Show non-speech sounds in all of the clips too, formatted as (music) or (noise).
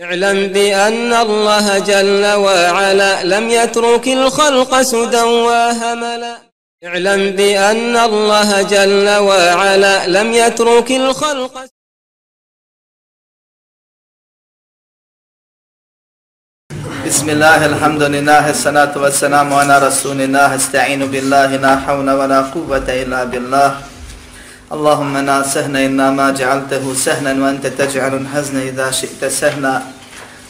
اعلم بأن الله جل وعلا لم يترك الخلق سدى وهملا. اعلم بأن الله جل وعلا لم يترك الخلق بسم الله الحمد لله الصلاة والسلام على رسول الله استعين بالله لا حول ولا قوة إلا بالله. اللهم لا سهل إلا ما جعلته سهلا وأنت تجعل الحزن إذا شئت سهلا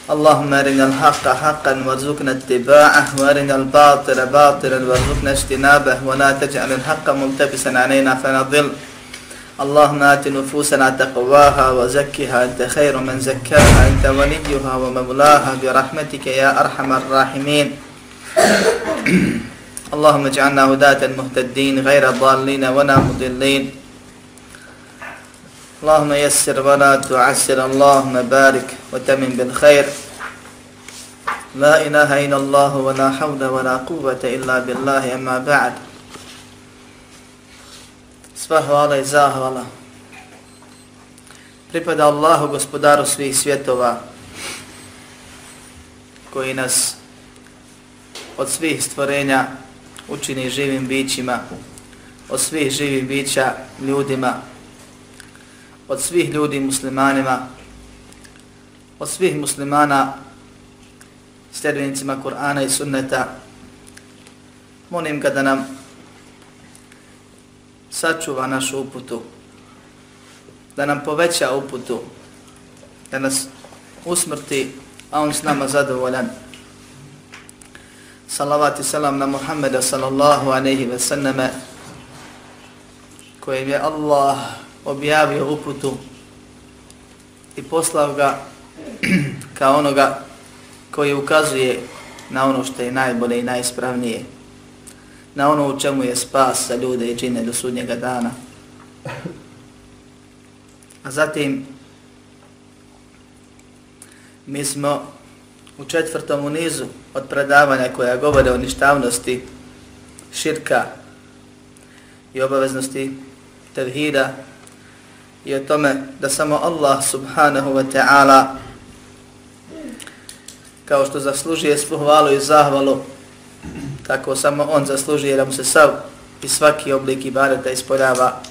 اللهم أرنا الحق حقا وارزقنا اتباعه وأرنا الباطل باطلا وارزقنا اجتنابه ولا تجعل الحق ملتبسا علينا فنضل اللهم آت نفوسنا تقواها وزكها أنت خير من زكاها أنت وليها ومولاها برحمتك يا أرحم الراحمين. اللهم اجعلنا هداة مهتدين غير ضالين ولا مضلين. اللهم يسر ولا تعسر اللهم بارك وتمن بالخير لا إله إلا الله ولا حول ولا قوة إلا بالله أما بعد Sva hvala i zahvala pripada Allahu, gospodaru svih svjetova, koji nas od svih stvorenja učini živim bićima, od svih živih bića ljudima, od svih ljudi muslimanima, od svih muslimana sljedbenicima Kur'ana i sunneta. Molim ga da nam sačuva našu uputu, da nam poveća uputu, da nas usmrti, a on s nama zadovoljan. Salavat i salam na Muhammeda sallallahu aleyhi ve sallame, kojim je Allah objavio uputu i poslao ga (clears throat) kao onoga koji ukazuje na ono što je najbolje i najispravnije, na ono u čemu je spas za ljude i džine do sudnjega dana. A zatim mi smo u četvrtom u nizu od predavanja koja govore o ništavnosti širka i obaveznosti tevhida i o tome da samo Allah subhanahu wa ta'ala kao što zaslužuje spohvalu i zahvalu, tako samo on zaslužuje da mu se sav i svaki oblik ibadeta ispoljava.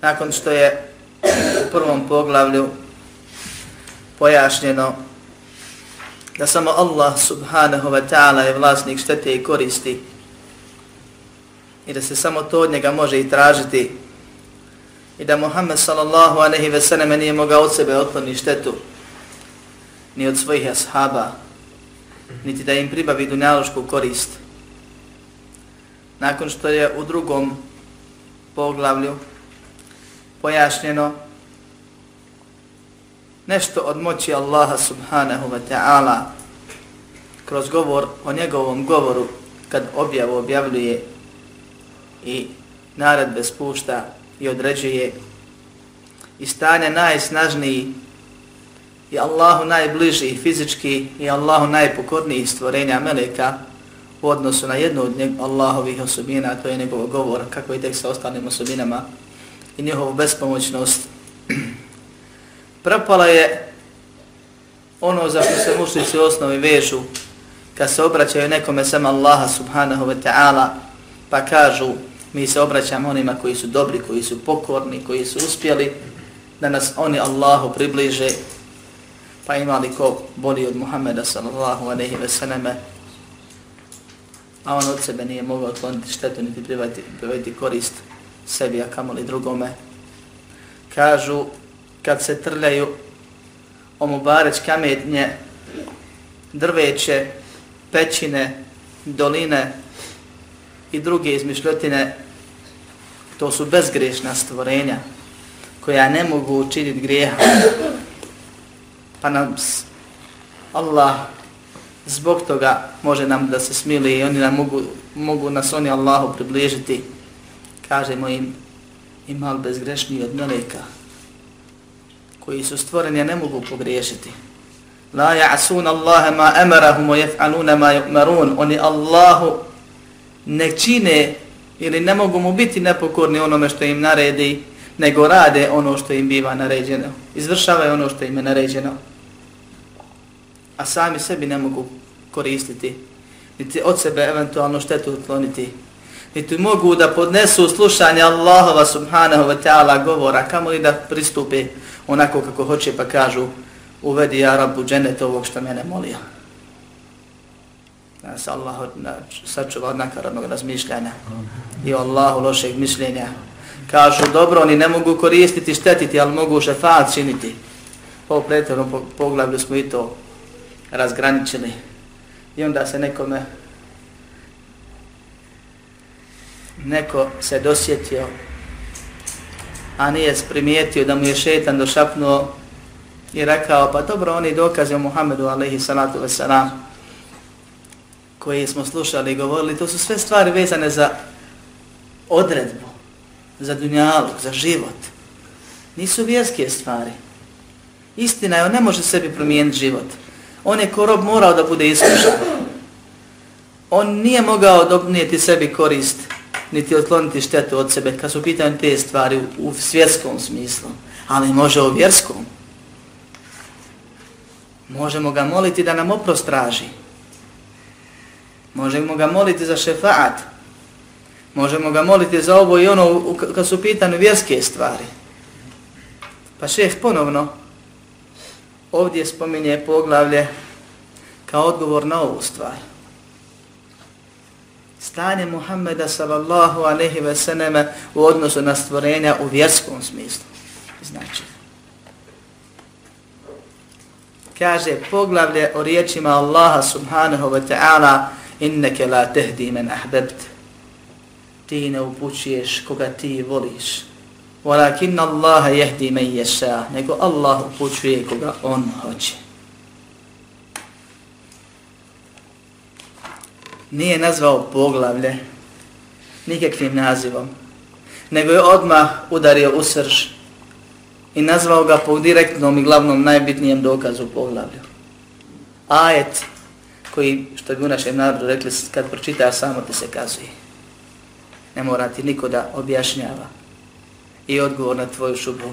Nakon što je u prvom poglavlju pojašnjeno da samo Allah subhanahu wa ta'ala je vlasnik štete i koristi i da se samo to od njega može i tražiti i da Muhammed sallallahu aleyhi ve selleme nije mogao od sebe otkloni štetu ni od svojih ashaba niti da im pribavi dunjalošku korist. Nakon što je u drugom poglavlju pojašnjeno nešto od moći Allaha subhanahu wa ta'ala kroz govor o njegovom govoru kad objavu objavljuje i naredbe spušta i određuje i stanje najsnažniji i Allahu najbliži fizički i Allahu najpokorniji stvorenja meleka u odnosu na jednu od njeg, Allahovih osobina, to je njegov govor, kako i tek sa ostalim osobinama i njihovu bespomoćnost. (clears throat) Propala je ono za što se mušnici u osnovi vežu kad se obraćaju nekome sama Allaha subhanahu wa ta'ala pa kažu mi se obraćamo onima koji su dobri, koji su pokorni, koji su uspjeli, da nas oni Allahu približe, pa imali ko bolji od Muhammeda sallallahu aleyhi ve sallame, a on od sebe nije mogao otkloniti štetu niti privati, privati korist sebi, a kamoli drugome. Kažu, kad se trljaju o Mubareć kametnje, drveće, pećine, doline, i druge izmišljotine, to su bezgrešna stvorenja koja ne mogu učiniti grijeha. Pa nam Allah zbog toga može nam da se smili i oni nam mogu, mogu nas oni Allahu približiti. Kažemo im, ima li bezgrešni od meleka koji su stvoreni, a ne mogu pogriješiti. La ja'asun Allahe ma emarahum wa jef'aluna ma yu'marun. Oni Allahu ne čine ili ne mogu mu biti nepokorni onome što im naredi, nego rade ono što im biva naređeno. Izvršavaju ono što im je naređeno. A sami sebi ne mogu koristiti. Niti od sebe eventualno štetu ukloniti. Niti mogu da podnesu slušanje Allahova subhanahu wa ta'ala govora. Kamo li da pristupe onako kako hoće pa kažu uvedi ja rabu dženet ovog što mene molio. Da se Allah sačuva od nakaradnog razmišljanja i Allahu lošeg mišljenja. Kažu dobro, oni ne mogu koristiti, štetiti, ali mogu šefat činiti. Pa po pretjernom poglavlju smo i to razgraničili. I onda se nekome neko se dosjetio, a nije primijetio da mu je šetan došapnuo i rekao, pa dobro, oni dokaze o Muhammedu, alaihi salatu wasalam, koje smo slušali i govorili, to su sve stvari vezane za odredbu, za dunjalog, za život. Nisu vjerske stvari. Istina je, on ne može sebi promijeniti život. On je ko rob morao da bude iskušan. On nije mogao dobnijeti sebi korist, niti otkloniti štetu od sebe, kad su pitanje te stvari u, svjetskom smislu, ali može u vjerskom. Možemo ga moliti da nam oprost traži. Možemo ga moliti za šefaat. Možemo ga moliti za ovo i ono kad su pitane vjerske stvari. Pa šeh ponovno ovdje spominje poglavlje kao odgovor na ovu stvar. Stanje Muhammeda sallallahu aleyhi ve seneme u odnosu na stvorenja u vjerskom smislu. Znači, kaže poglavlje o riječima Allaha subhanahu wa ta'ala inneke la tehdi men ahbebt. Ti ne upućuješ koga ti voliš. Walakin Allaha jehdi men ješa nego Allah upućuje koga on hoće. Nije nazvao poglavlje nikakvim nazivom nego je odmah udario u srž i nazvao ga po direktnom i glavnom najbitnijem dokazu poglavlju. Ajet koji, što bi u našem narodu rekli, kad pročita samo ti se kazuje. Ne mora ti niko da objašnjava. I odgovor na tvoju šubu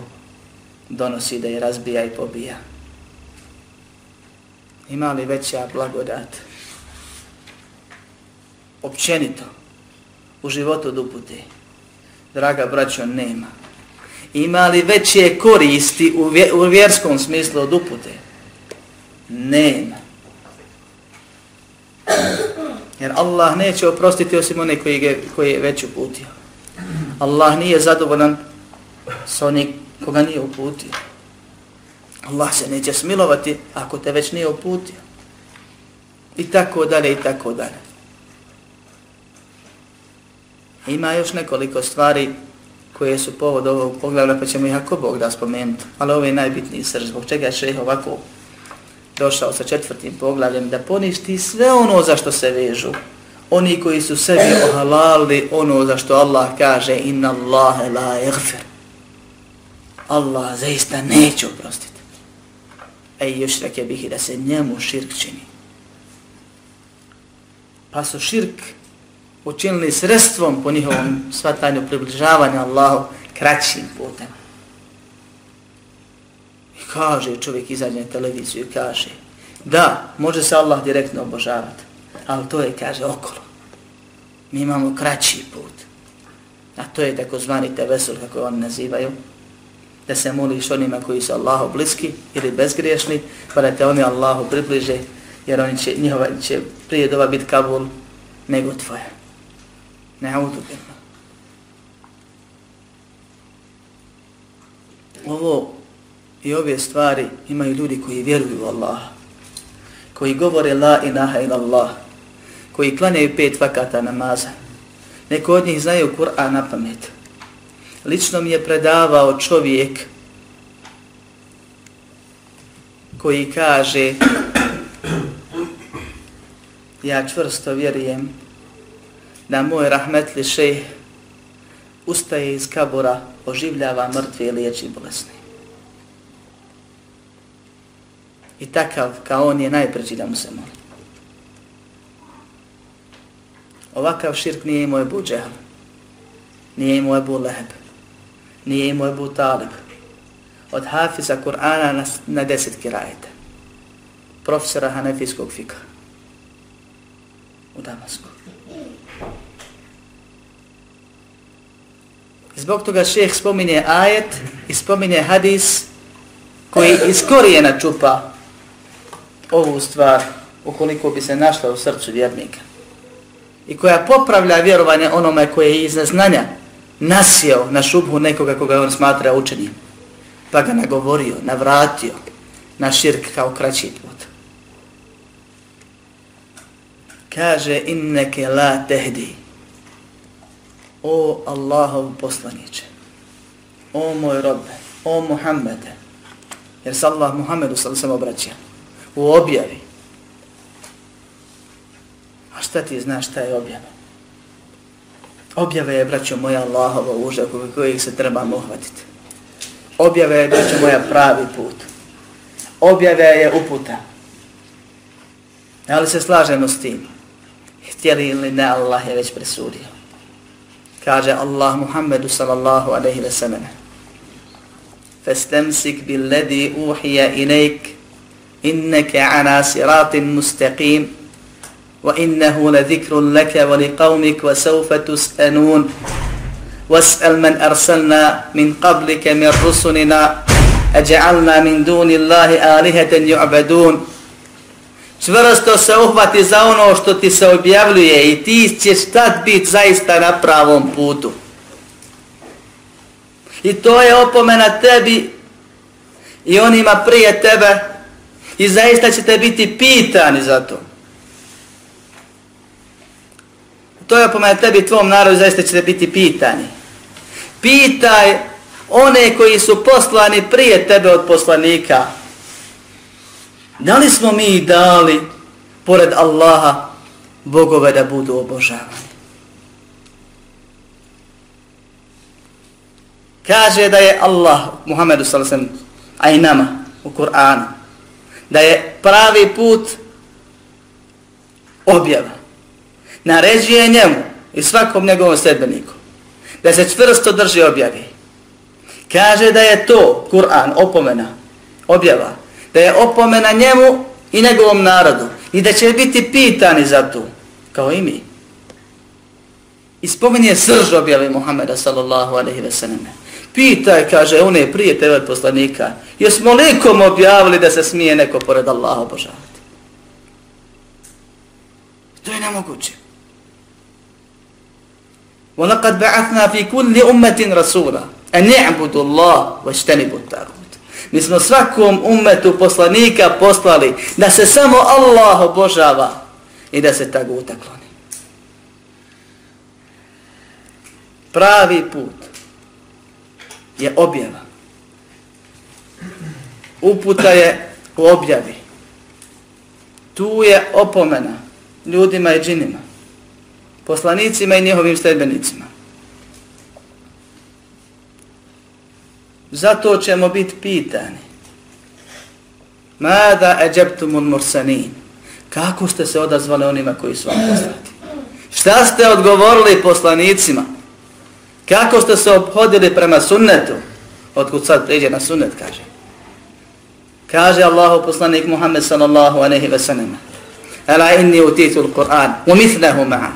donosi da je razbija i pobija. Ima li veća blagodat? Općenito, u životu dupute, draga braćo, nema ima li veće koristi u, vje, u vjerskom smislu od upute? Nema. Jer Allah neće oprostiti osim one koji, je, koji je već uputio. Allah nije zadovoljan sa onim koga nije uputio. Allah se neće smilovati ako te već nije uputio. I tako dalje, i tako dalje. Ima još nekoliko stvari koje su povod ovog poglavlja, pa ćemo ih ako Bog da spomenuti. Ali ovo je najbitniji srž, zbog čega je šeh ovako došao sa četvrtim poglavljem, da poništi sve ono za što se vežu. Oni koji su sebi ohalali ono za što Allah kaže inna Allahe la ighfir. Allah zaista neće oprostiti. Ej, još reke bih da se njemu širk čini. Pa su širk učinili sredstvom po njihovom svatanju približavanja Allahu kraćim putem. Kaže, čovjek izađe na televiziju i kaže, da, može se Allah direktno obožavati, ali to je, kaže, okolo. Mi imamo kraći put. A to je takozvani tevesul, kako oni nazivaju, da se moliš onima koji su Allahu bliski ili bezgriješni, pa da te oni Allahu približe, jer oni će, njihova će prije doba biti kabul nego tvoja. Ne udubimo. Ovo i ove stvari imaju ljudi koji vjeruju u Allaha, koji govore la ilaha ila Allah, koji klanjaju pet vakata namaza. Neko od njih znaju Kur'an na pamet. Lično mi je predavao čovjek koji kaže ja čvrsto vjerujem da moj rahmetli šejh ustaje iz kabura, oživljava mrtve i liječi bolesne. I takav kao on je najpreći da mu se moli. Ovakav širk nije imao Ebu Džehl, nije imao Ebu Leheb, nije imao Ebu Talib. Od Hafiza Kur'ana na, na deset kirajeta. Profesora Hanefijskog fika. U Damasku. Zbog toga šeheh spominje ajet i spominje hadis koji iz korijena čupa ovu stvar ukoliko bi se našla u srcu vjernika. I koja popravlja vjerovanje onome koje je iz neznanja nasjeo na šubhu nekoga koga on smatra učenim pa ga nagovorio, navratio na širk kao kraći put. Kaže inneke la tehdi. O Allahov poslaniće o moj robe o Muhammede. Jer se Allah Muhammedu sada sam obraća u objavi. A šta ti znaš šta je objava? Objava je, braćo moja, Allahova uža kojeg se treba uhvatiti. Objava je, braćo moja, pravi put. Objava je uputa. Ali se slažemo s tim. Htjeli ili ne, Allah je već presudio. Kaže Allah Muhammedu sallallahu alaihi ve sellem. Fastamsik bil ladhi uhiya ilayk إنك على صراط مستقيم وإنه لذكر لك ولقومك وسوف تسألون واسأل من أرسلنا من قبلك من رسلنا أجعلنا من دون الله آلهة يعبدون Čvrsto se uhvati za ono što ti se objavljuje i ti ćeš tad biti zaista na pravom putu. I to je opomena tebi i onima prije tebe I zaista ćete biti pitani za to. To je opomena tebi, tvom narodu, zaista ćete biti pitani. Pitaj one koji su poslani prije tebe od poslanika. Da li smo mi dali, pored Allaha, bogove da budu obožavani? Kaže da je Allah, Muhammedu sallam, a i nama u Kur'anu, da je pravi put objava. Naređuje njemu i svakom njegovom sedbeniku da se čvrsto drži objavi. Kaže da je to Kur'an opomena, objava, da je opomena njemu i njegovom narodu i da će biti pitani za to, kao i mi. I spominje srž objave Muhammeda sallallahu alaihi ve selleme Pitaj, kaže, one prije tebe poslanika, jesmo likom objavili da se smije neko pored Allaha obožavati? To je nemoguće. وَلَقَدْ بَعَثْنَا فِي كُلِّ أُمَّةٍ رَسُولًا أَنْ يَعْبُدُ اللَّهُ وَاجْتَنِبُ التَّاغُوتِ Mi smo svakom ummetu poslanika poslali da se samo Allah obožava i da se taguta kloni. Pravi put je objava. Uputa je u objavi. Tu je opomena ljudima i džinima, poslanicima i njihovim sledbenicima. Zato ćemo biti pitani. Mada eđeptumun mursanin. Kako ste se odazvali onima koji su vam poslati? Šta ste odgovorili poslanicima? Kako ste se obhodili prema sunnetu? Otkud sad pređe na sunnet, kaže. Kaže Allahu poslanik Muhammed sallallahu aleyhi ve sallam. Ala inni utitul Kur'an, umithlehu ma'a.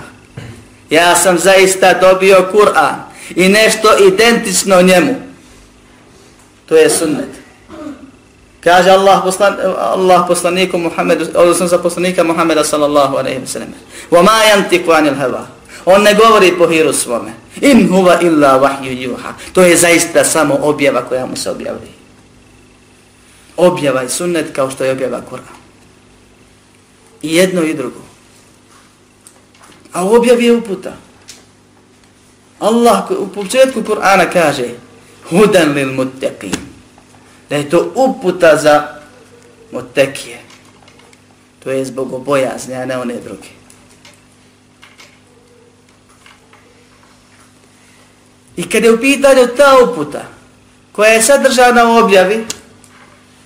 Ja sam zaista dobio Kur'an i nešto identično njemu. To je sunnet. Kaže Allah, poslan, Allah poslaniku Muhammedu, odnosno za poslanika Muhammeda sallallahu aleyhi ve sallam. Wa ma yantiku anil hava. On ne govori po hiru svome. In huwa illa wahyu juha. To je zaista samo objava koja mu se objavlji. Objava i sunnet kao što je objava Kur'an. I jedno i drugo. A u objavi je uputa. Allah u početku Kur'ana kaže Hudan lil muttaqin. Da je to uputa za mutekije. To je zbog obojazne, a ne one druge. I kada je u pitanju ta uputa, koja je sadržana u objavi,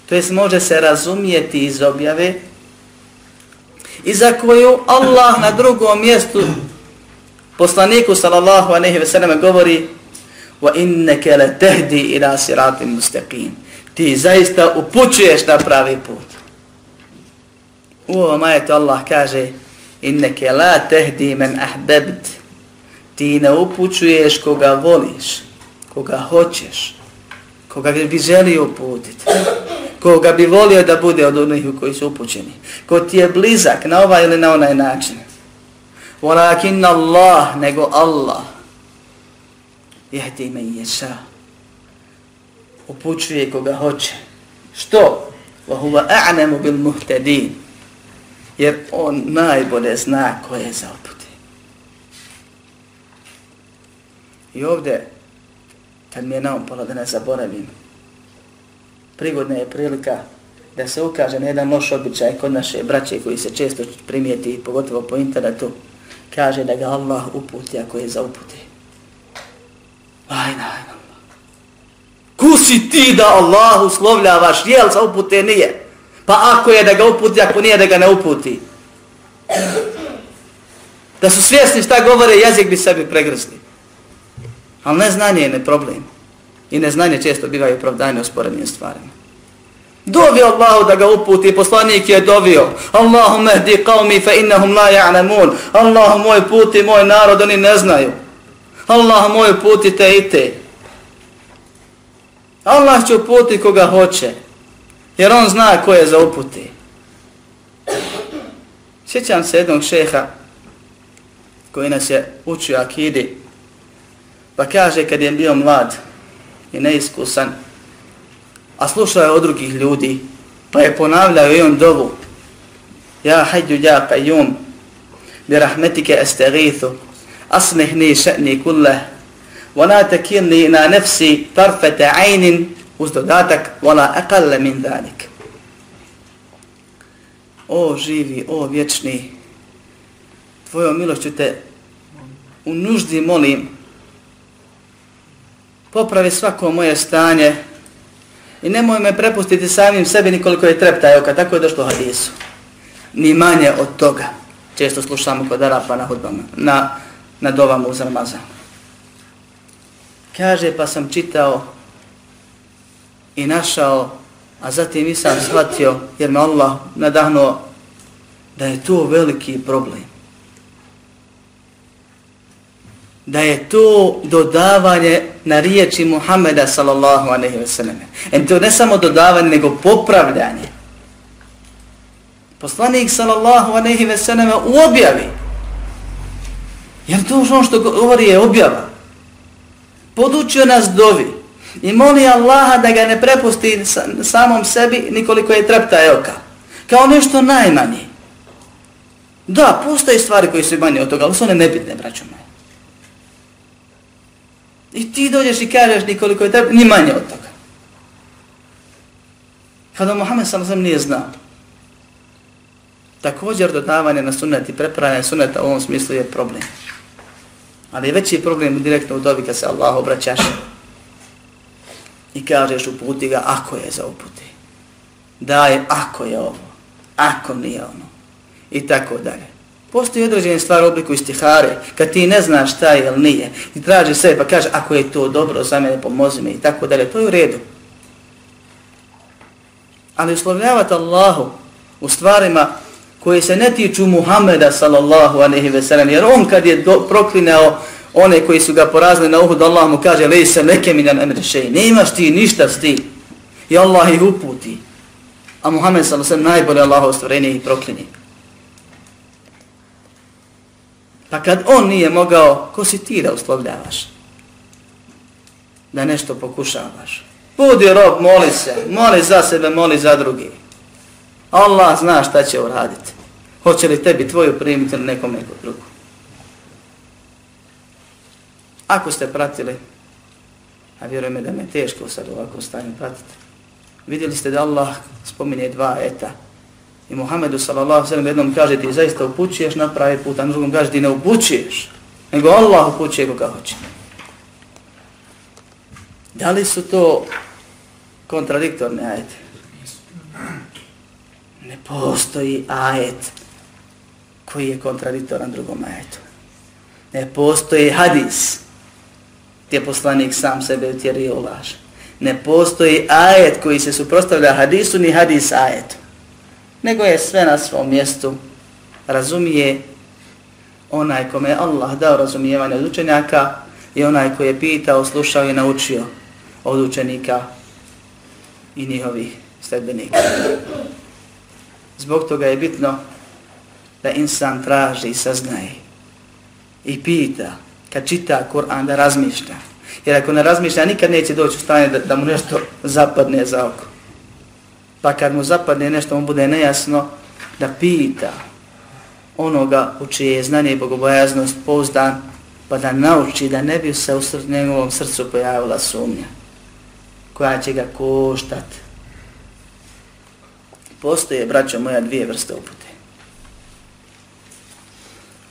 to jest može se razumijeti iz objave, i za koju Allah na drugom mjestu poslaniku sallallahu alejhi ve selleme govori wa innaka le ila siratin mustaqim. Ti zaista upućuješ na pravi put. U ovom ajetu Allah kaže innaka la tahdi man ahbebt. Ti ne upućuješ koga voliš, koga hoćeš, koga bi želio uputiti, koga bi volio da bude od onih koji su upućeni, ko ti je blizak na ovaj ili na onaj način. Walakin Allah, nego Allah, jehdi me ješa, upućuje koga hoće. Što? Wa a'nemu bil muhtedin, Jer on najbolje zna ko je za upute. I ovdje, kad mi je naopalo um da ne zaboravim, prigodna je prilika da se ukaže na jedan loš običaj kod naše braće koji se često primijeti, pogotovo po internetu, kaže da ga Allah uputi ako je za uputi. Ajna, ajna. Ku si ti da Allah uslovljavaš, jel za upute nije? Pa ako je da ga uputi, ako nije da ga ne uputi. Da su svjesni šta govore, jezik bi sebi pregrzli. Ali neznanje je ne problem. I neznanje često bivaju opravdanje u stvarima. Dovi Allahu da ga uputi, poslanik je dovio. Allahumma mehdi qavmi fa innahum la ya'lamun. Allahu moj puti, moj narod, oni ne znaju. Allah moj puti te i te. Allah će uputi koga hoće. Jer on zna ko je za uputi. Sjećam se jednog šeha koji nas je učio akidi. Pa kaže kad je bio mlad i neiskusan, a slušao je od drugih ljudi, pa je ponavljao i on dovu. Ja hađu ja qajum, bi rahmetike estegithu, asmihni še'ni kulleh, ولا تكلني na نفسي طرفة عين uz dodatak wala aqalla min zalik. O živi, o vječni, tvojom milošću te u nuždi molim, popravi svako moje stanje i nemoj me prepustiti samim sebi nikoliko je trepta, oka, tako je došlo hadisu. Ni manje od toga. Često slušamo kod Arapa na hudbama, na, na dovama uz Ramazan. Kaže, pa sam čitao i našao, a zatim i sam shvatio, jer me Allah nadahnuo da je to veliki problem. Da je to dodavanje na riječi Muhammeda sallallahu alaihi ve selleme. E to ne samo dodavanje, nego popravljanje. Poslanik sallallahu alaihi ve selleme u objavi. Jer to ono što govori je objava. Podučio nas dovi i moli Allaha da ga ne prepusti samom sebi nikoliko je trepta oka. Kao nešto najmanje. Da, postoje stvari koje su manje od toga, ali su one nebitne, braćo moje. I ti dođeš i kažeš nikoliko je trepta, ni manje od toga. Pa Kada Muhammed sam sam nije znao. Također dodavanje na sunnet i prepravljanje sunneta u ovom smislu je problem. Ali veći problem direktno u dobi kad se Allah obraćaš i kažeš uputi ga ako je za uputi. Daj ako je ovo, ako nije ono. I tako dalje. Postoji određene stvari u obliku istihare, kad ti ne znaš šta je ili nije, i traži sebe pa kaže ako je to dobro za mene, pomozi mi i tako dalje, to je u redu. Ali uslovljavati Allahu u stvarima koje se ne tiču Muhameda sallallahu aleyhi ve sellem, jer on kad je do, proklinao one koji su ga porazili na uhud, Allah mu kaže, lej se neke mi nam emrešej, nemaš ti ništa s ti. I Allah ih uputi. A Muhammed sallallahu aleyhi ve sellem najbolje Allahu stvorenje i proklinje. Pa kad on nije mogao, ko si ti da uslovljavaš? Da nešto pokušavaš. Budi rob, moli se, moli za sebe, moli za drugi. Allah zna šta će uraditi. Hoće li tebi tvoju primiti ili nekom neko drugu. Ako ste pratili, a vjerujem da me teško sad ovako stanju pratiti, vidjeli ste da Allah spominje dva eta. I Muhammedu sallallahu sallam jednom kaže ti zaista upućuješ na pravi put, a na drugom kaže ti ne upućuješ, nego Allah upućuje koga hoće. Da li su to kontradiktorne ajete? Ne postoji ajet koji je kontradiktoran drugom ajetu. Ne postoji hadis gdje poslanik sam sebe utjerio u laž. Ne postoji ajet koji se suprostavlja hadisu ni hadis ajetu. Nego je sve na svom mjestu. Razumije onaj kome je Allah dao razumijevanje od učenjaka i onaj koji je pitao, slušao i naučio od učenika i njihovih sledbenika. Zbog toga je bitno da insan traži i saznaje i pita kad čita Kur'an da razmišlja. Jer ako ne razmišlja, nikad neće doći u stanje da, da mu nešto zapadne za oko. Pa kad mu zapadne nešto, mu bude nejasno da pita onoga u čije je znanje i bogobojaznost pouzdan, pa da nauči da ne bi se u sr njegovom srcu pojavila sumnja koja će ga koštati. Postoje, braćo moja, dvije vrste upute.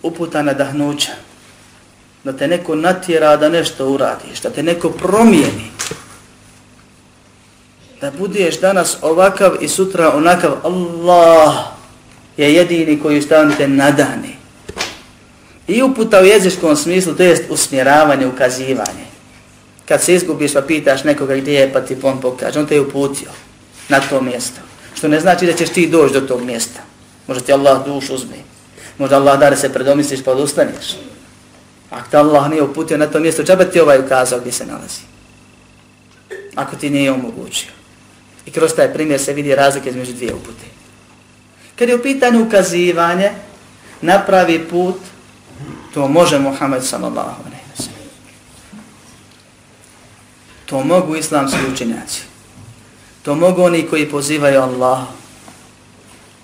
Uputa nadahnuća, da te neko natjera da nešto uradiš, da te neko promijeni, da budeš danas ovakav i sutra onakav, Allah je jedini koji stavite nadani. I uputa u jezičkom smislu, to jest usmjeravanje, ukazivanje. Kad se izgubiš pa pitaš nekoga gdje je pa ti on pokaže, on te je uputio na to mjesto. Što ne znači da ćeš ti doći do tog mjesta. Možda ti Allah duš uzme. Možda Allah da se predomisliš pa odustaneš. Ako te Allah nije uputio na to mjesto, čaba ti ovaj ukazao gdje se nalazi? Ako ti nije omogućio. I kroz taj primjer se vidi razlike između dvije upute. Kad je u pitanju ukazivanje, napravi put, to može Muhammed sallallahu alaihi wa sallam. To mogu islamski učenjaci. To mogu oni koji pozivaju Allah.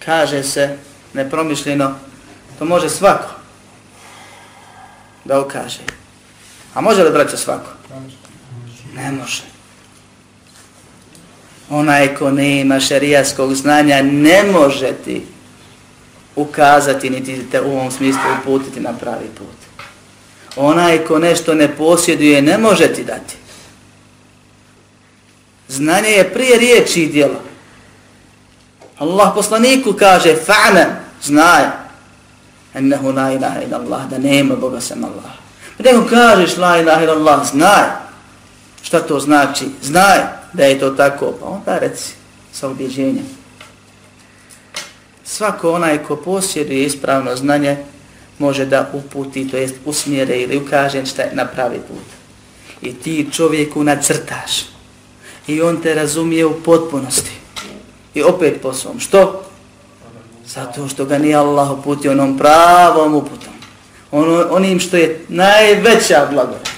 Kaže se, nepromišljeno, to može svako da ukaže. A može li braća svako? Ne može. Onaj ko ne ima šarijaskog znanja ne može ti ukazati niti te u ovom smislu uputiti na pravi put. Onaj ko nešto ne posjeduje ne može ti dati. Znanje je prije riječi i djela. Allah poslaniku kaže fa'na, znaj, ennehu la ilaha ila Allah, da nema Boga sam Allah. Pa nego kažeš la ilaha ila Allah, znaj. Šta to znači? Znaj da je to tako. Pa onda reci sa objeđenjem. Svako onaj ko posjeduje ispravno znanje može da uputi, to jest usmjere ili ukaže šta je na pravi put. I ti čovjeku nacrtaš. I on te razumije u potpunosti. I opet po svom. Što? Zato što ga nije Allah uputio onom pravom uputom. Ono, onim što je najveća blagodat.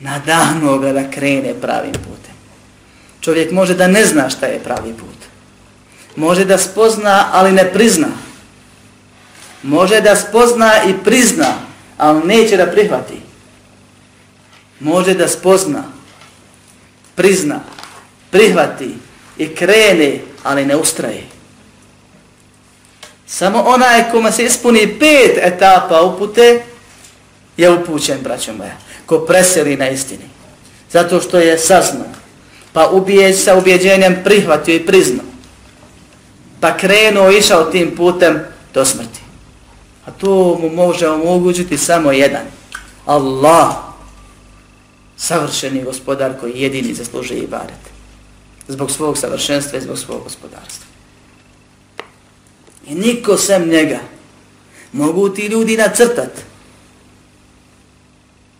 Nadahnuo ga da krene pravim putem. Čovjek može da ne zna šta je pravi put. Može da spozna, ali ne prizna. Može da spozna i prizna, ali neće da prihvati. Može da spozna, prizna, prihvati i krene, ali ne ustraje. Samo onaj kome se ispuni pet etapa upute je upućen, braćo moja, ko preseli na istini. Zato što je saznao, pa ubije sa ubjeđenjem prihvatio i priznao, pa krenuo išao tim putem do smrti. A to mu može omogućiti samo jedan. Allah, savršeni gospodar koji jedini zaslužuje i. Zbog svog savršenstva i zbog svog gospodarstva. I niko sem njega. Mogu ti ljudi nacrtati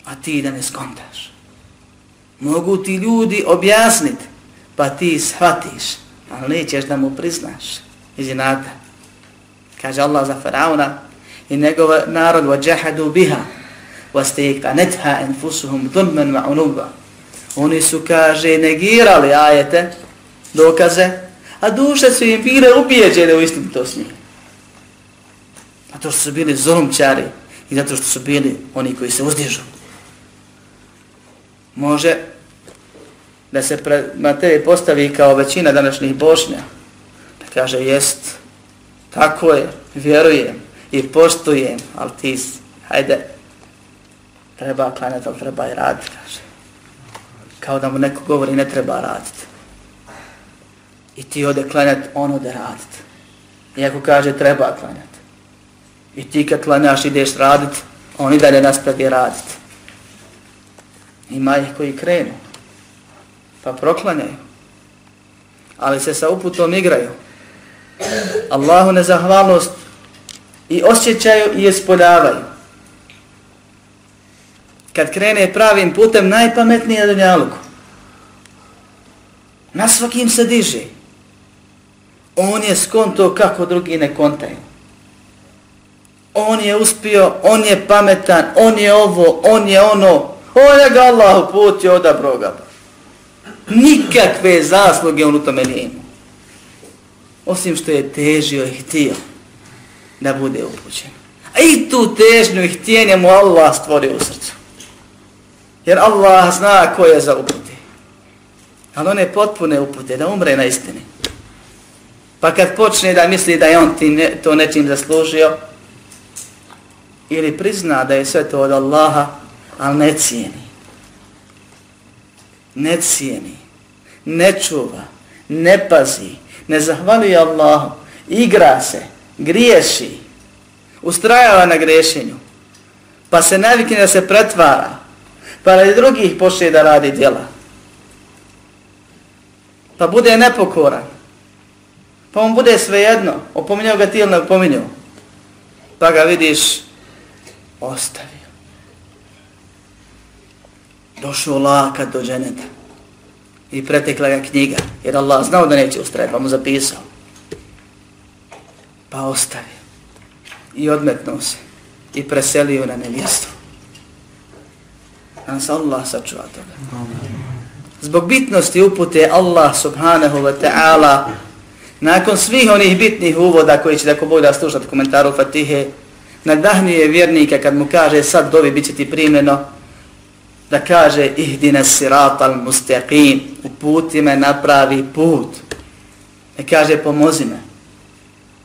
A ti da ne skontaš. Mogu ti ljudi objasnit. Pa ti shvatiš. Ali nećeš da mu priznaš. Iz inata. Kaže Allah za Faraona i njegov narod وَجَحَدُوا بِهَا وَسْتَيْقَنَتْهَا أَنْفُسُهُمْ ظُلْمًا وَعُنُوبًا Oni su, kaže, negirali ajete, dokaze, a duše su im bile ubijeđene u istinitost njih. Zato što su bili zorumčari i zato što su bili oni koji se uzdižu. Može da se prema tebi postavi kao većina današnjih bošnja, da kaže, jest, tako je, vjerujem i poštujem, ali ti, hajde, treba klanjati, ali treba i raditi, kaže. Kao da mu neko govori, ne treba raditi. I ti ode klanjati, ono da raditi. Iako kaže, treba klanjati. I ti kad klanjaš ideš raditi, on i dalje nastavi raditi. Ima ih koji krenu, pa proklanjaju, ali se sa uputom igraju. Allahu nezahvalnost i osjećaju i ispoljavaju. Kad krene pravim putem, najpametnije je dunjaluku. Na svakim se diže. On je skonto kako drugi ne kontaju. On je uspio, on je pametan, on je ovo, on je ono. On je ga Allah uputio odabro ga. Nikakve zasluge on u tome nije imao. Osim što je težio i htio da bude upućen. A i tu težnju i htjenje mu Allah stvorio u srcu. Jer Allah zna ko je za upute. Ali one potpune upute, da umre na istini. Pa kad počne da misli da je on ti ne, to nečim zaslužio, ili prizna da je sve to od Allaha, ali ne cijeni. Ne cijeni. Ne čuva. Ne pazi. Ne zahvaljuje Allahu. Igra se. Griješi. Ustrajava na grešenju. Pa se navikne da se pretvara. Pa radi drugih počne da radi djela. Pa bude nepokoran. Pa on bude svejedno. Opominjao ga ti ili ne opominjao. Pa ga vidiš ostavi Došao laka do dženeta. I pretekla ga knjiga. Jer Allah znao da neće ustrajati, pa mu zapisao. Pa ostavi I odmetnuo se. I preselio na nevjestu. Nas Allah sačuva toga. Zbog bitnosti upute Allah subhanahu wa ta'ala nakon svih onih bitnih uvoda koji će tako Bog da slušati komentaru Fatihe, nadahnije vjernika kad mu kaže sad dovi bit će ti primljeno, da kaže ihdina siratal mustaqim, uputi me na pravi put. Ne kaže pomozi me,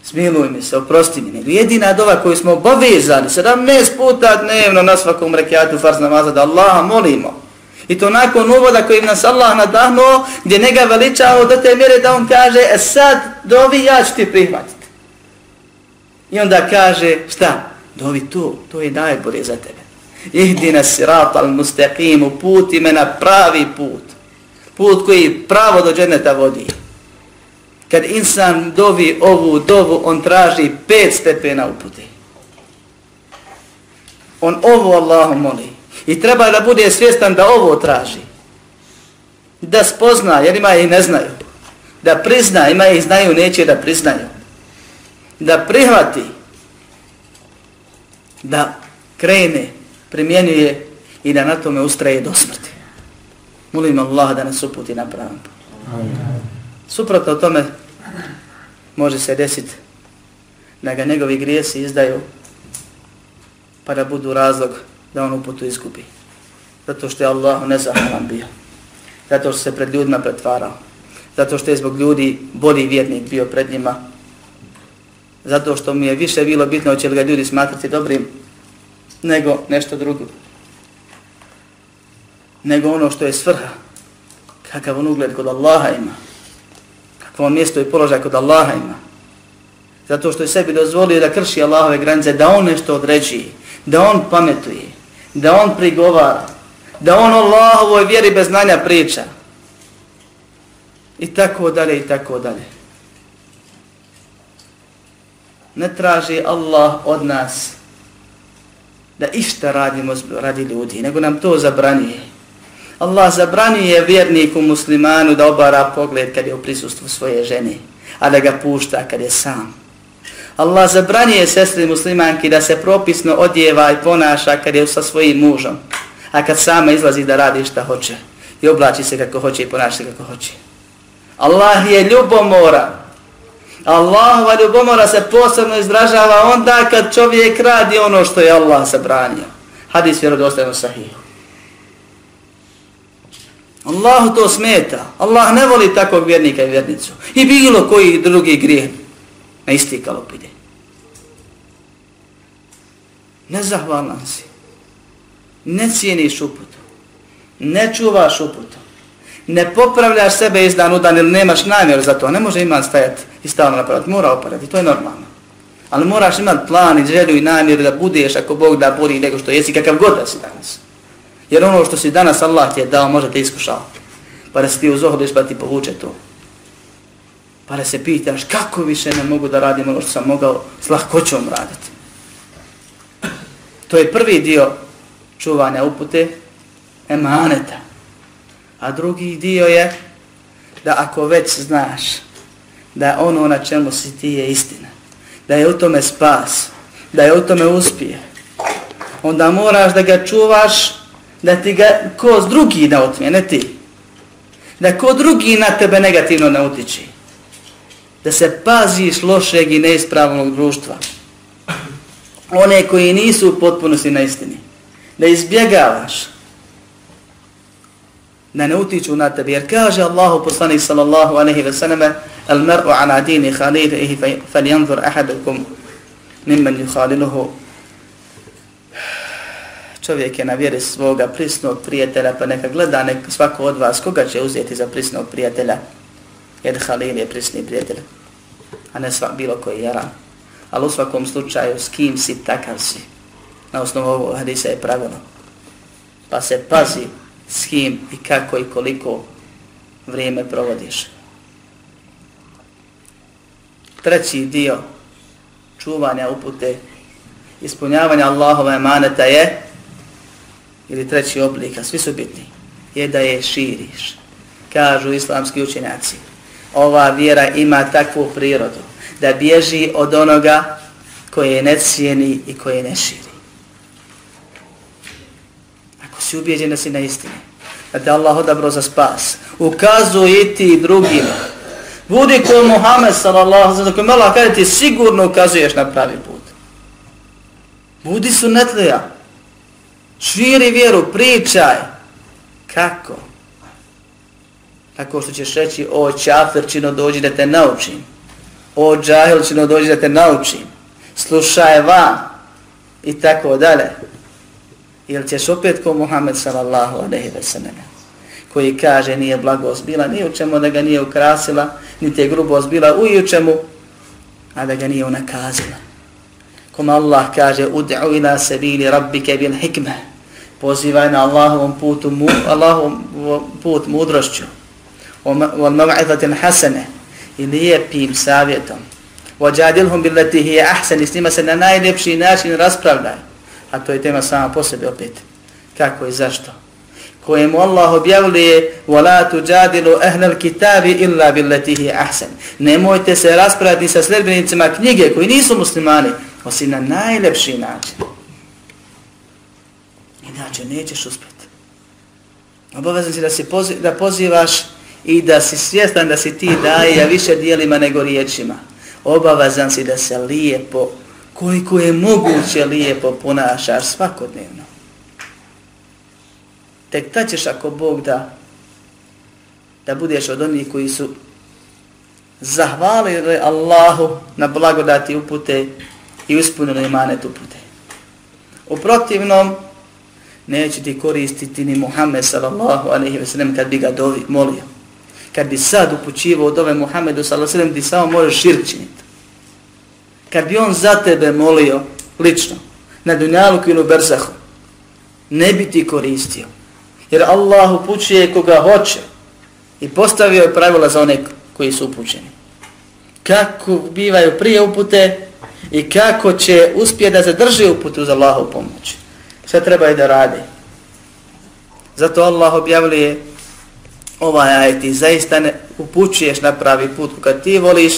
smiluj mi se, oprosti mi. Nego jedina dova koju smo obavezani, 17 puta dnevno na svakom rekiatu farz namaza da Allaha molimo. I to nakon uvoda kojim nas Allah nadahnuo, gdje njega veličao do te mjere da on kaže, e sad dovi ja ću ti prihvatiti. I onda kaže, šta? Dovi to, to je najbolje za tebe. Ihdina sirat al mustaqim, puti me na pravi put. Put koji pravo do dženeta vodi. Kad insan dovi ovu dovu, on traži pet stepena uputi. On ovo Allahu moli. I treba da bude svjestan da ovo traži. Da spozna, jer ima i ne znaju. Da prizna, ima i znaju, neće da priznaju. Da prihvati da krene, primjenjuje i da na tome ustraje do smrti. Molim Allah da nas uputi na pravom. Suprotno tome može se desiti da ga njegovi grijesi izdaju pa da budu razlog da on uputu izgubi. Zato što je Allah nezahvalan bio. Zato što se pred ljudima pretvarao. Zato što je zbog ljudi bolji vjernik bio pred njima zato što mi je više bilo bitno će li ga ljudi smatrati dobrim nego nešto drugo. Nego ono što je svrha. Kakav on ugled kod Allaha ima. Kakvo mjesto i položaj kod Allaha ima. Zato što je sebi dozvolio da krši Allahove granice, da on nešto određi, da on pametuje, da on prigovara, da on Allahovoj vjeri bez znanja priča. I tako dalje, i tako dalje ne traži Allah od nas da išta radimo radi ljudi, nego nam to zabranije. Allah zabranije vjerniku muslimanu da obara pogled kad je u prisustvu svoje žene, a da ga pušta kad je sam. Allah zabranije sestri muslimanki da se propisno odjeva i ponaša kad je sa svojim mužom, a kad sama izlazi da radi šta hoće i oblači se kako hoće i ponaša se kako hoće. Allah je ljubomoran, Allahova ljubomora se posebno izražava onda kad čovjek radi ono što je Allah zabranio. Hadis vjerodostajno sahih. Allah to smeta. Allah ne voli takvog vjernika i vjernicu. I bilo koji drugi grijeh na isti kalopide. Nezahvalan si. Ne cijeniš uputu. Ne čuvaš uputu ne popravljaš sebe iz dan u dan ili nemaš namjer za to, ne može iman stajati i stalno napraviti, mora oparati, to je normalno. Ali moraš imati plan i želju i namjer da budeš ako Bog da bolji nego što jesi, kakav god da si danas. Jer ono što si danas Allah ti je dao, možda te iskušao. Pa da si ti uzohodiš pa ti povuče to. Pa da se pitaš kako više ne mogu da radim ono što sam mogao s lahkoćom raditi. To je prvi dio čuvanja upute emaneta. A drugi dio je da ako već znaš da ono na čemu si ti je istina, da je u tome spas, da je u tome uspije, onda moraš da ga čuvaš da ti ga ko drugi ne otmije, ne ti. Da ko drugi na tebe negativno ne utiči. Da se paziš lošeg i neispravnog društva. One koji nisu u potpunosti na istini. Da izbjegavaš. Da ne utiču na tebe. Jer kaže Allahu poslanik sallallahu alaihi ve sallame al mar'u ala dini khalidihi fal ahadukum mimman yukhaliluhu čovjek je na vjeri svoga prisnog prijatelja, pa neka gleda nek svako od vas koga će uzeti za prisnog prijatelja. Jer Halil je prisni prijatelj, a ne sva, bilo koji jaran. Ali u svakom slučaju, s kim si, takav si. Na osnovu ovog hadisa je pravilo. Pa se pazi s kim i kako i koliko vrijeme provodiš. Treći dio čuvanja upute, ispunjavanja Allahove emaneta je ili treći oblik, a svi su bitni, je da je širiš. Kažu islamski učenjaci, ova vjera ima takvu prirodu da bježi od onoga koje ne cijeni i koje ne širi. Ako si ubijeđen da si na istini, da te Allah odabro za spas, ukazuj ti drugima. Budi ko Muhammed sallallahu sallam, koji malo kada ti sigurno ukazuješ na pravi put. Budi sunetlija, Širi vjeru, pričaj. Kako? Tako što ćeš reći, o čafirčino dođi da te naučim. O džahilčino dođi da te naučim. Slušaj van. I tako dalje. Ili ćeš opet ko Muhammed sallallahu alaihi ve sallam koji kaže nije blagost bila ni u čemu da ga nije ukrasila, niti je grubost bila u čemu, a da ga nije unakazila. Koma Allah kaže, ud'u ila sabili rabbike bil hikme, pozivaj na Allahovom putu, mu, Allahovom put mudrošću, wal mav'izatin hasane, i lijepim savjetom. Wajadilhum billati hi ahsan, s njima se na najljepši način raspravljaj A to je tema sama po sebi opet. Kako i zašto? Kojemu Allah objavljuje وَلَا تُجَادِلُوا أَهْلَ الْكِتَابِ إِلَّا بِالَّتِهِ أَحْسَنِ Nemojte se raspraviti sa sljedbenicima knjige koji nisu muslimani, osim na najlepši način. Inače, nećeš uspjeti. Obavezan si da, si pozi da pozivaš i da si svjestan da si ti daje ja više dijelima nego riječima. Obavezan si da se lijepo, koliko je moguće lijepo ponašaš svakodnevno. Tek ta ćeš ako Bog da, da budeš od onih koji su zahvalili Allahu na blagodati upute i ispunili imanet upute. U protivnom, neće ti koristiti ni Muhammed sallallahu alaihi ve sellem kad bi ga dovi, molio. Kad bi sad upućivo od ove Muhammedu sallallahu alaihi ve sellem, ti samo možeš širk činiti. Kad bi on za tebe molio lično, na dunjalu kinu berzahu, ne bi ti koristio. Jer Allah upućuje koga hoće i postavio je pravila za one koji su upućeni. Kako bivaju prije upute i kako će uspjeti da zadrži uputu za Allahu pomoć. sve treba i da radi. Zato Allah objavljuje ovaj ajet i zaista ne upućuješ na pravi put kad ti voliš,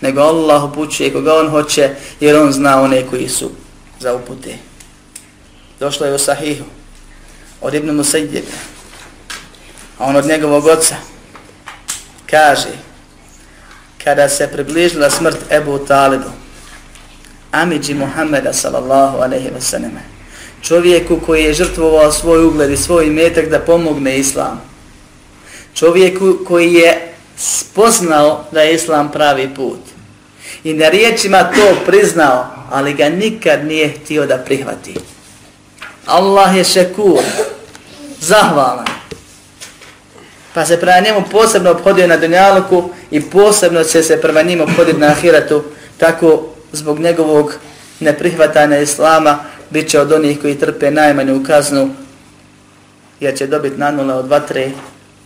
nego Allah upućuje koga on hoće jer on zna one koji su za upute. Došlo je u sahihu od Ibn Musajdjebe, a on od njegovog oca kaže kada se približila smrt Ebu Talibu, Amidži Muhammeda sallallahu alaihi wa sallam, čovjeku koji je žrtvovao svoj ugled i svoj metak da pomogne islam. Čovjeku koji je spoznao da je islam pravi put. I na riječima to priznao, ali ga nikad nije htio da prihvati. Allah je šekur, zahvalan. Pa se prema njemu posebno obhodio na dunjaluku i posebno će se prema njemu obhoditi na ahiratu, tako zbog njegovog neprihvatanja islama, bit će od onih koji trpe najmanju kaznu jer će dobiti nanule od vatre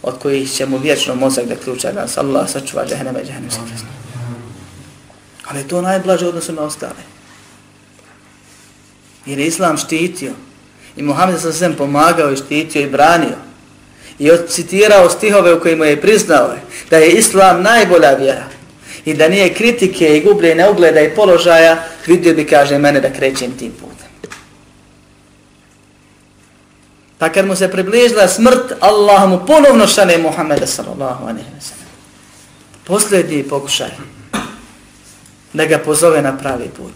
od kojih će mu vječno mozak da ključa nas Allah sačuva džahneme i džahneme Ali Ali to najblaže odnosu na ostale. Jer je Islam štitio. I Muhammed sa svem pomagao i štitio i branio. I citirao stihove u kojima je priznao da je Islam najbolja vjera. I da nije kritike i gubljenja ugleda i položaja, vidio bi, kaže, mene da krećem tim putem. Pa kad mu se približila smrt, Allah mu ponovno šane Muhammeda sallallahu alaihi wa sallam. Posljednji pokušaj da ga pozove na pravi put.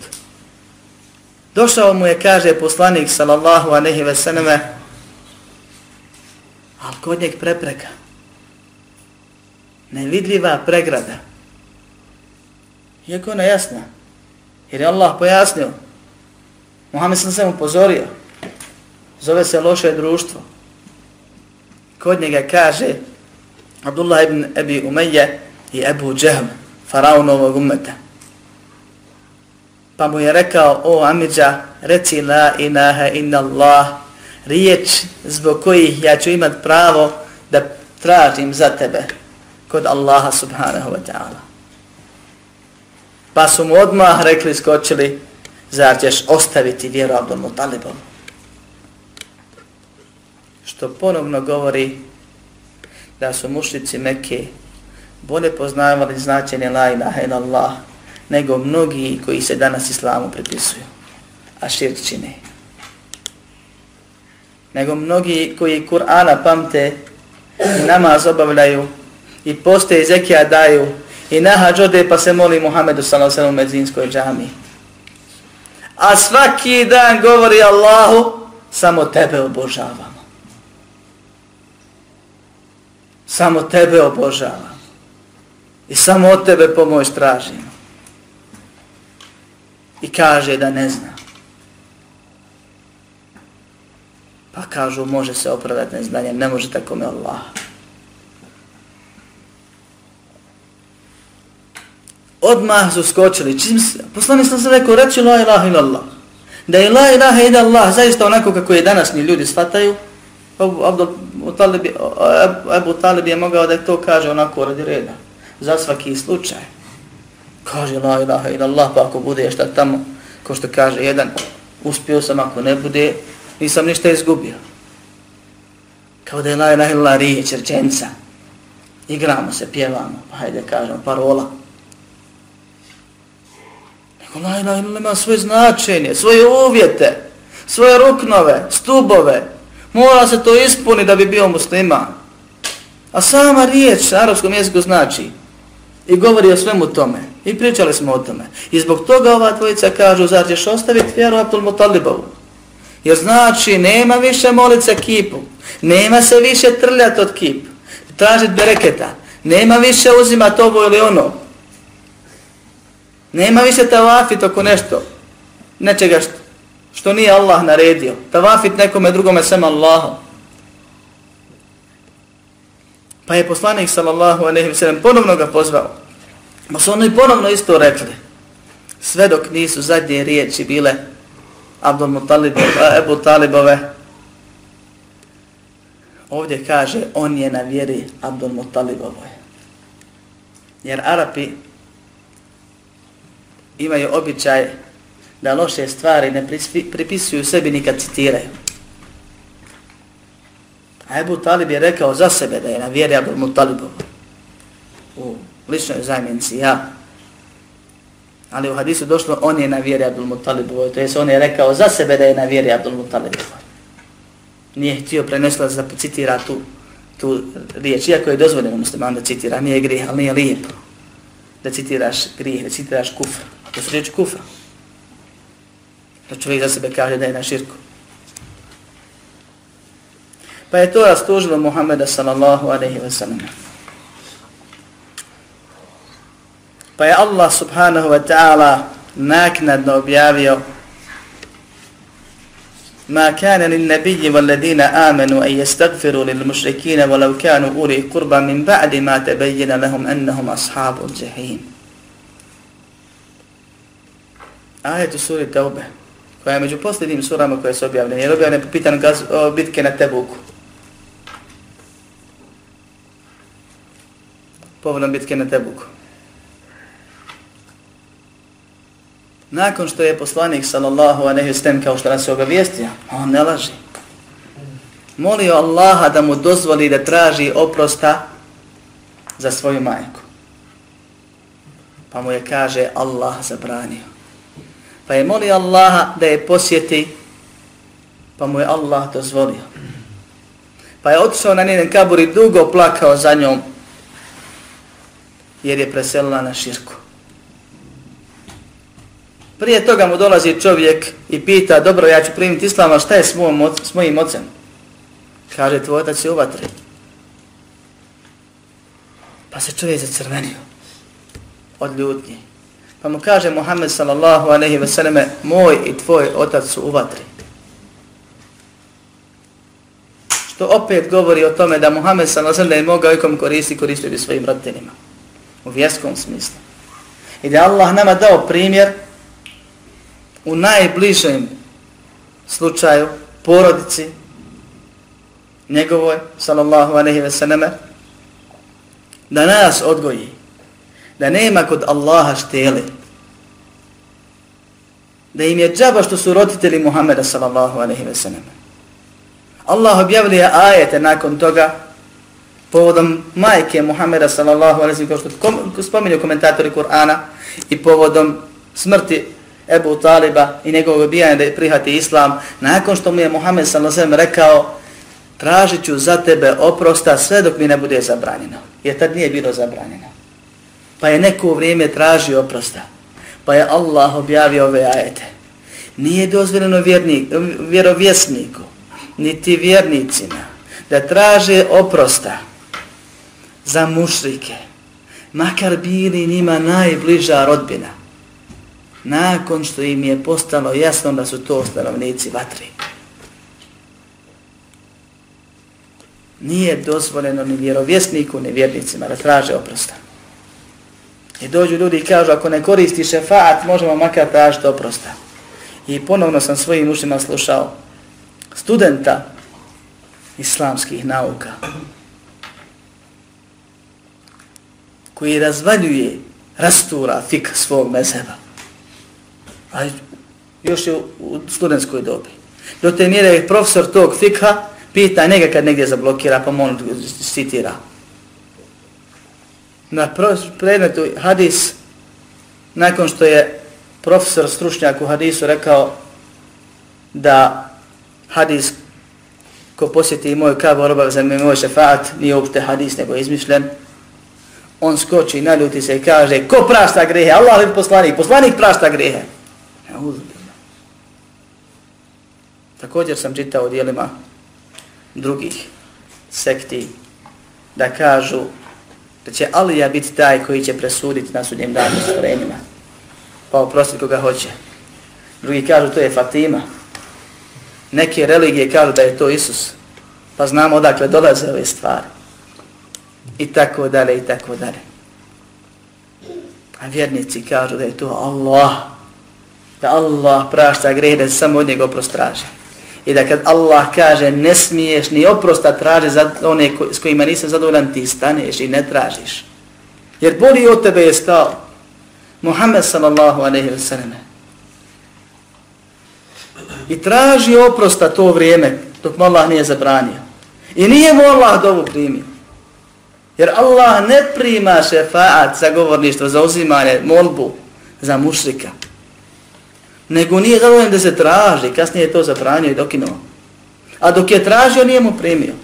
Došao mu je, kaže poslanik sallallahu alaihi ve sallame, ali kod njeg prepreka. Nevidljiva pregrada. Iako ona jasna. Jer je Allah pojasnio. Muhammed sam se upozorio. Zove se loše društvo. Kod njega kaže Abdullah ibn Abi Umayya i Abu Jahm, faraonovog ummeta. Pa mu je rekao, o Amidža, reci la inaha inna Allah, riječ zbog kojih ja ću imat pravo da tražim za tebe kod Allaha subhanahu wa ta'ala. Pa su mu odmah rekli, skočili, zar ćeš ostaviti vjeru Abdul Mutalibom? Što ponovno govori da su mušnici Mekke bolje poznavali značenje la ilaha ila Allah nego mnogi koji se danas islamu pripisuju, a širk čine. Nego mnogi koji Kur'ana pamte i namaz obavljaju i poste i zekija daju i nahađ ode pa se moli Muhammedu s.a.v. u medzinskoj džami. A svaki dan govori Allahu, samo tebe obožavamo. Samo tebe obožavamo. I samo od tebe pomoć tražimo i kaže da ne zna. Pa kažu, može se opravdati neznanje, ne može tako me Allah. Odmah su skočili. Čim se, poslani sam se rekao, reći la ilaha ila Allah. Da je la ilaha ila Allah, zaista onako kako je današnji ljudi shvataju, Abdul Talib, Abu Talib je mogao da to kaže onako radi reda. Za svaki slučaj. Kaže la ilaha ila Allah, pa ako bude šta tamo, ko što kaže jedan, uspio sam, ako ne bude, nisam ništa izgubio. Kao da je la ilaha ila riječ, rečenca. Igramo se, pjevamo, pa hajde kažemo, parola. Nego la ilaha ila ima svoje značenje, svoje uvjete, svoje ruknove, stubove. Mora se to ispuni da bi bio musliman. A sama riječ na arabskom jeziku znači i govori o svemu tome. I pričali smo o tome. I zbog toga ova dvojica kažu, zar ćeš ostaviti vjeru Abdul Mutalibovu? Jer znači, nema više molice kipu. Nema se više trljati od kip, tražit bereketa. Nema više uzimati ovo ili ono. Nema više tavafit oko nešto. Nečega što, što nije Allah naredio. Tavafit nekome drugome sem Allahom. Pa je poslanik sallallahu alejhi ve sellem ponovno ga pozvao. Ma su oni ponovno isto rekli. Sve dok nisu zadnje riječi bile Abdul Mutalibove, Ebu Talibove. Ovdje kaže, on je na vjeri Abdul Mutalibove. Jer Arapi imaju običaj da loše stvari ne pripisuju sebi ni kad citiraju. A Ebu Talib je rekao za sebe da je na vjeri Abdul Mutalibov u ličnoj zamjenci, ja. Ali u hadisu došlo, on je na vjeri Abdul Mutalibov, to jest on je rekao za sebe da je na vjeri Abdul Mutalibov. Nije htio prenesla da citira tu, tu riječ, iako je dozvoljeno musliman da citira, nije grih, ali nije lijepo da citiraš grih, da citiraš kufr. To su riječi kufra. Da čovjek za sebe kaže da je na širku. Pa je to rastužilo Muhammeda sallallahu alaihi wa sallam. Pa je Allah subhanahu wa ta'ala naknadno objavio ما كان للنبي والذين آمنوا أن يستغفروا للمشركين ولو كانوا أولي قربى من بعد ما تبين لهم أنهم أصحاب الجحيم Ajet u suri Teube, koja je među posljednim surama koje su objavljene, jer objavljene po pitanju gaz, o, bitke na Tebuku. Povodom bitke na Tebuku. Nakon što je poslanik sallallahu alejhi ve sellem kao što nas se obavijestio, on ne laži. Molio Allaha da mu dozvoli da traži oprosta za svoju majku. Pa mu je kaže Allah zabranio. Pa je molio Allaha da je posjeti, pa mu je Allah dozvolio. Pa je otišao na njen kabur i dugo plakao za njom, jer je preselila na širku. Prije toga mu dolazi čovjek i pita, dobro, ja ću primiti islam, a šta je s, mojom, s mojim ocem? Kaže, tvoj otac je u vatri. Pa se čovjek zacrvenio od ljutnje. Pa mu kaže Muhammed sallallahu aleyhi ve selleme, moj i tvoj otac su u vatri. Što opet govori o tome da Muhammed sallallahu aleyhi ve selleme mogao ikom koristi, koristio bi svojim roditeljima. U vjerskom smislu. I da Allah nama dao primjer u najbližem slučaju porodici njegovoj, sallallahu aleyhi ve selleme, da nas odgoji, da nema kod Allaha štele, da im je džaba što su roditelji Muhammeda sallallahu aleyhi ve selleme. Allah objavlja ajete nakon toga povodom majke Muhammeda sallallahu aleyhi ve selleme, kao što spominju komentatori Kur'ana i povodom smrti Ebu Taliba i njegovog obijanja da je prihati islam, nakon što mu je Muhammed sallallahu ve rekao tražit ću za tebe oprosta sve dok mi ne bude zabranjeno. Jer tad nije bilo zabranjeno. Pa je neko vrijeme tražio oprosta. Pa je Allah objavio ove ajete. Nije dozvoljeno vjernik, vjerovjesniku, niti vjernicima, da traže oprosta za mušrike, makar bili njima najbliža rodbina, nakon što im je postalo jasno da su to stanovnici vatri. nije dozvoljeno ni vjerovjesniku, ni vjernicima da traže oprosta. I dođu ljudi i kažu, ako ne koristi šefaat, možemo makar tražiti oprosta. I ponovno sam svojim ušima slušao studenta islamskih nauka koji razvaljuje, rastura fik svog mezheba. A još je u studentskoj dobi. Do te mjere je profesor tog fikha pita njega kad negdje zablokira, pa on citira. Na predmetu hadis, nakon što je profesor stručnjak u hadisu rekao da hadis ko posjeti moj kavu robav za moj šefaat, nije uopšte hadis nego izmišljen, on skoči, naljuti se i kaže, ko prašta grehe? Allah je poslanik, poslanik prašta grehe. Također sam čitao u dijelima drugih sekti da kažu da će Alija biti taj koji će presuditi na sudnjem danu stvorenjima. Pa oprostiti koga hoće. Drugi kažu to je Fatima. Neke religije kažu da je to Isus. Pa znamo odakle dolaze ove stvari. I tako dalje, i tako dalje. A vjernici kažu da je to Allah. Da Allah prašta greh, da se samo od njega oprostraže i da kad Allah kaže ne smiješ ni oprosta traže za one ko, s kojima nisam zadovoljan, ti staneš i ne tražiš. Jer boli od tebe je stao Muhammed sallallahu aleyhi ve sallam. I traži oprosta to vrijeme dok mu Allah nije zabranio. I nije mu Allah dovu primio. Jer Allah ne prima šefaat za govorništvo, za uzimanje, molbu, za mušrika nego nije zadovoljan da se traži, kasnije je to zabranio i dokinuo. A dok je tražio, nije mu primio.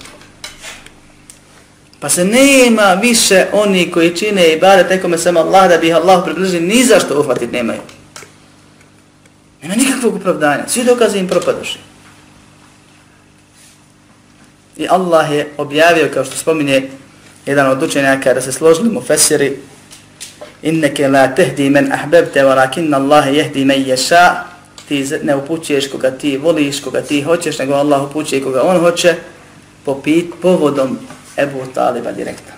Pa se nema više oni koji čine i bare tekome sam Allah da bi ih Allah približi, ni zašto uhvatit nemaju. Nema nikakvog upravdanja, svi dokaze im propadoši. I Allah je objavio, kao što spominje jedan od učenjaka, da se složili mu fesiri, inneke la tehdi men ahbebte, walakinna Allahe jehdi men ješa, ti ne upućuješ koga ti voliš, koga ti hoćeš, nego Allah upućuje koga on hoće, popit povodom Ebu Taliba direktno.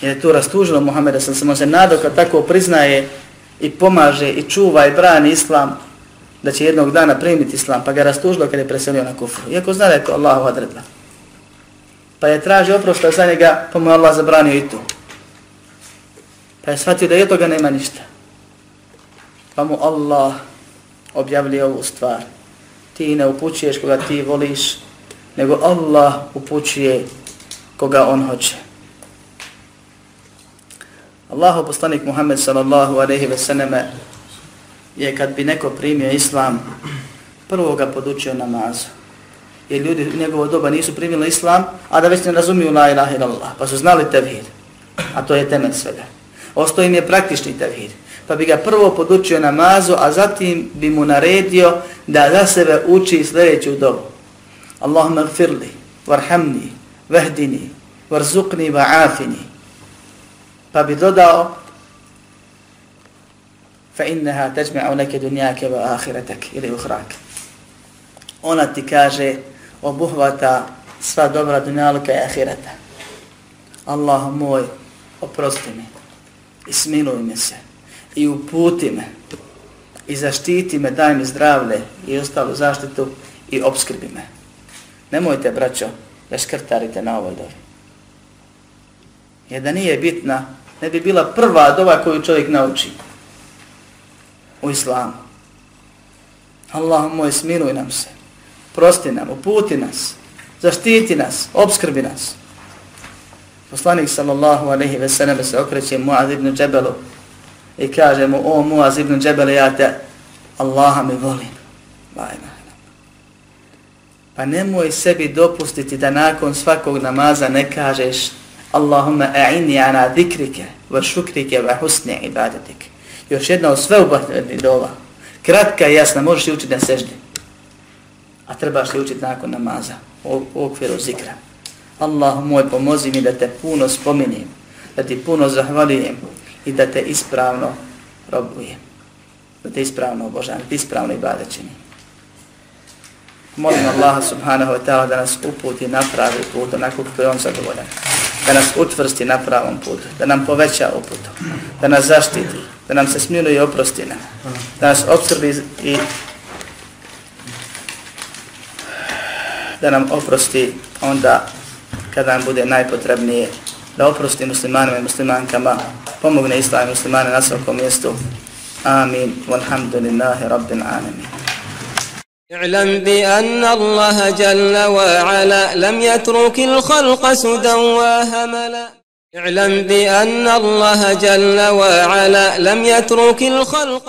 Jer je to rastužilo Muhammeda, sam se može nadao kad tako priznaje i pomaže i čuva i brani islam, da će jednog dana primiti islam, pa ga rastužilo kad je preselio na kufru. Iako zna da je to Allahu odredba. Pa je traži oprošta za njega, pa mu je Allah zabranio i to. Pa je shvatio da je toga nema ništa. Pa mu Allah objavlja ovu stvar. Ti ne upućuješ koga ti voliš, nego Allah upućuje koga on hoće. Allahu poslanik Muhammed sallallahu alejhi ve selleme je kad bi neko primio islam prvo ga podučio namazu. Jer ljudi u njegovo doba nisu primili islam, a da već ne razumiju la ilaha illallah, pa su znali tevhid. A to je temelj svega. Osto im je praktični tevhid. Pa bi ga prvo podučio namazu, a zatim bi mu naredio da za sebe uči sljedeću dobu. Allahumma gfirli, varhamni, vehdini, varzukni, va'afini pa bi dodao fa innaha tajma'u laka dunyaka wa akhiratak ili ukhrak ona ti kaže obuhvata sva dobra dunjalka i ahireta Allah moj oprosti mi i smiluj mi se i uputi me i zaštiti me, daj mi zdravlje i ostalu zaštitu i obskrbi me. Nemojte, braćo, da škrtarite na ovoj dobi. Jer da nije bitna ne bi bila prva dova koju čovjek nauči u islamu. Allah moj, smiluj nam se, prosti nam, uputi nas, zaštiti nas, obskrbi nas. Poslanik sallallahu alaihi ve sallam se okreće Muaz ibn Džebelu i kaže mu, o Muaz ibn Džebele, ja te Allaha mi volim. Bajna. Pa nemoj sebi dopustiti da nakon svakog namaza ne kažeš Allahumma a'inni ana dhikrike wa šukrike wa husni ibadatik. Još jedna od sve dova. Kratka i jasna, možeš li učiti na seždi. A trebaš li učiti nakon namaza u okviru zikra. Allah moj, pomozi mi da te puno spominjem, da ti puno zahvalijem i da te ispravno robujem. Da te ispravno obožavam, da te ispravno ibadačinim. Molim Allaha subhanahu wa ta'ala da nas uputi na pravi put, onako kako je on zadovoljan da nas utvrsti na pravom putu, da nam poveća uputu, da nas zaštiti, da nam se smiluje i oprosti nam, da nas obskrbi i da nam oprosti onda kada nam bude najpotrebnije, da oprosti muslimanima i muslimankama, pomogne islam i muslimane na svakom mjestu. Amin. Walhamdulillahi rabbil alamin. اعلم بأن الله جل وعلا لم يترك الخلق سدى وهملا اعلم بأن الله جل وعلا لم يترك الخلق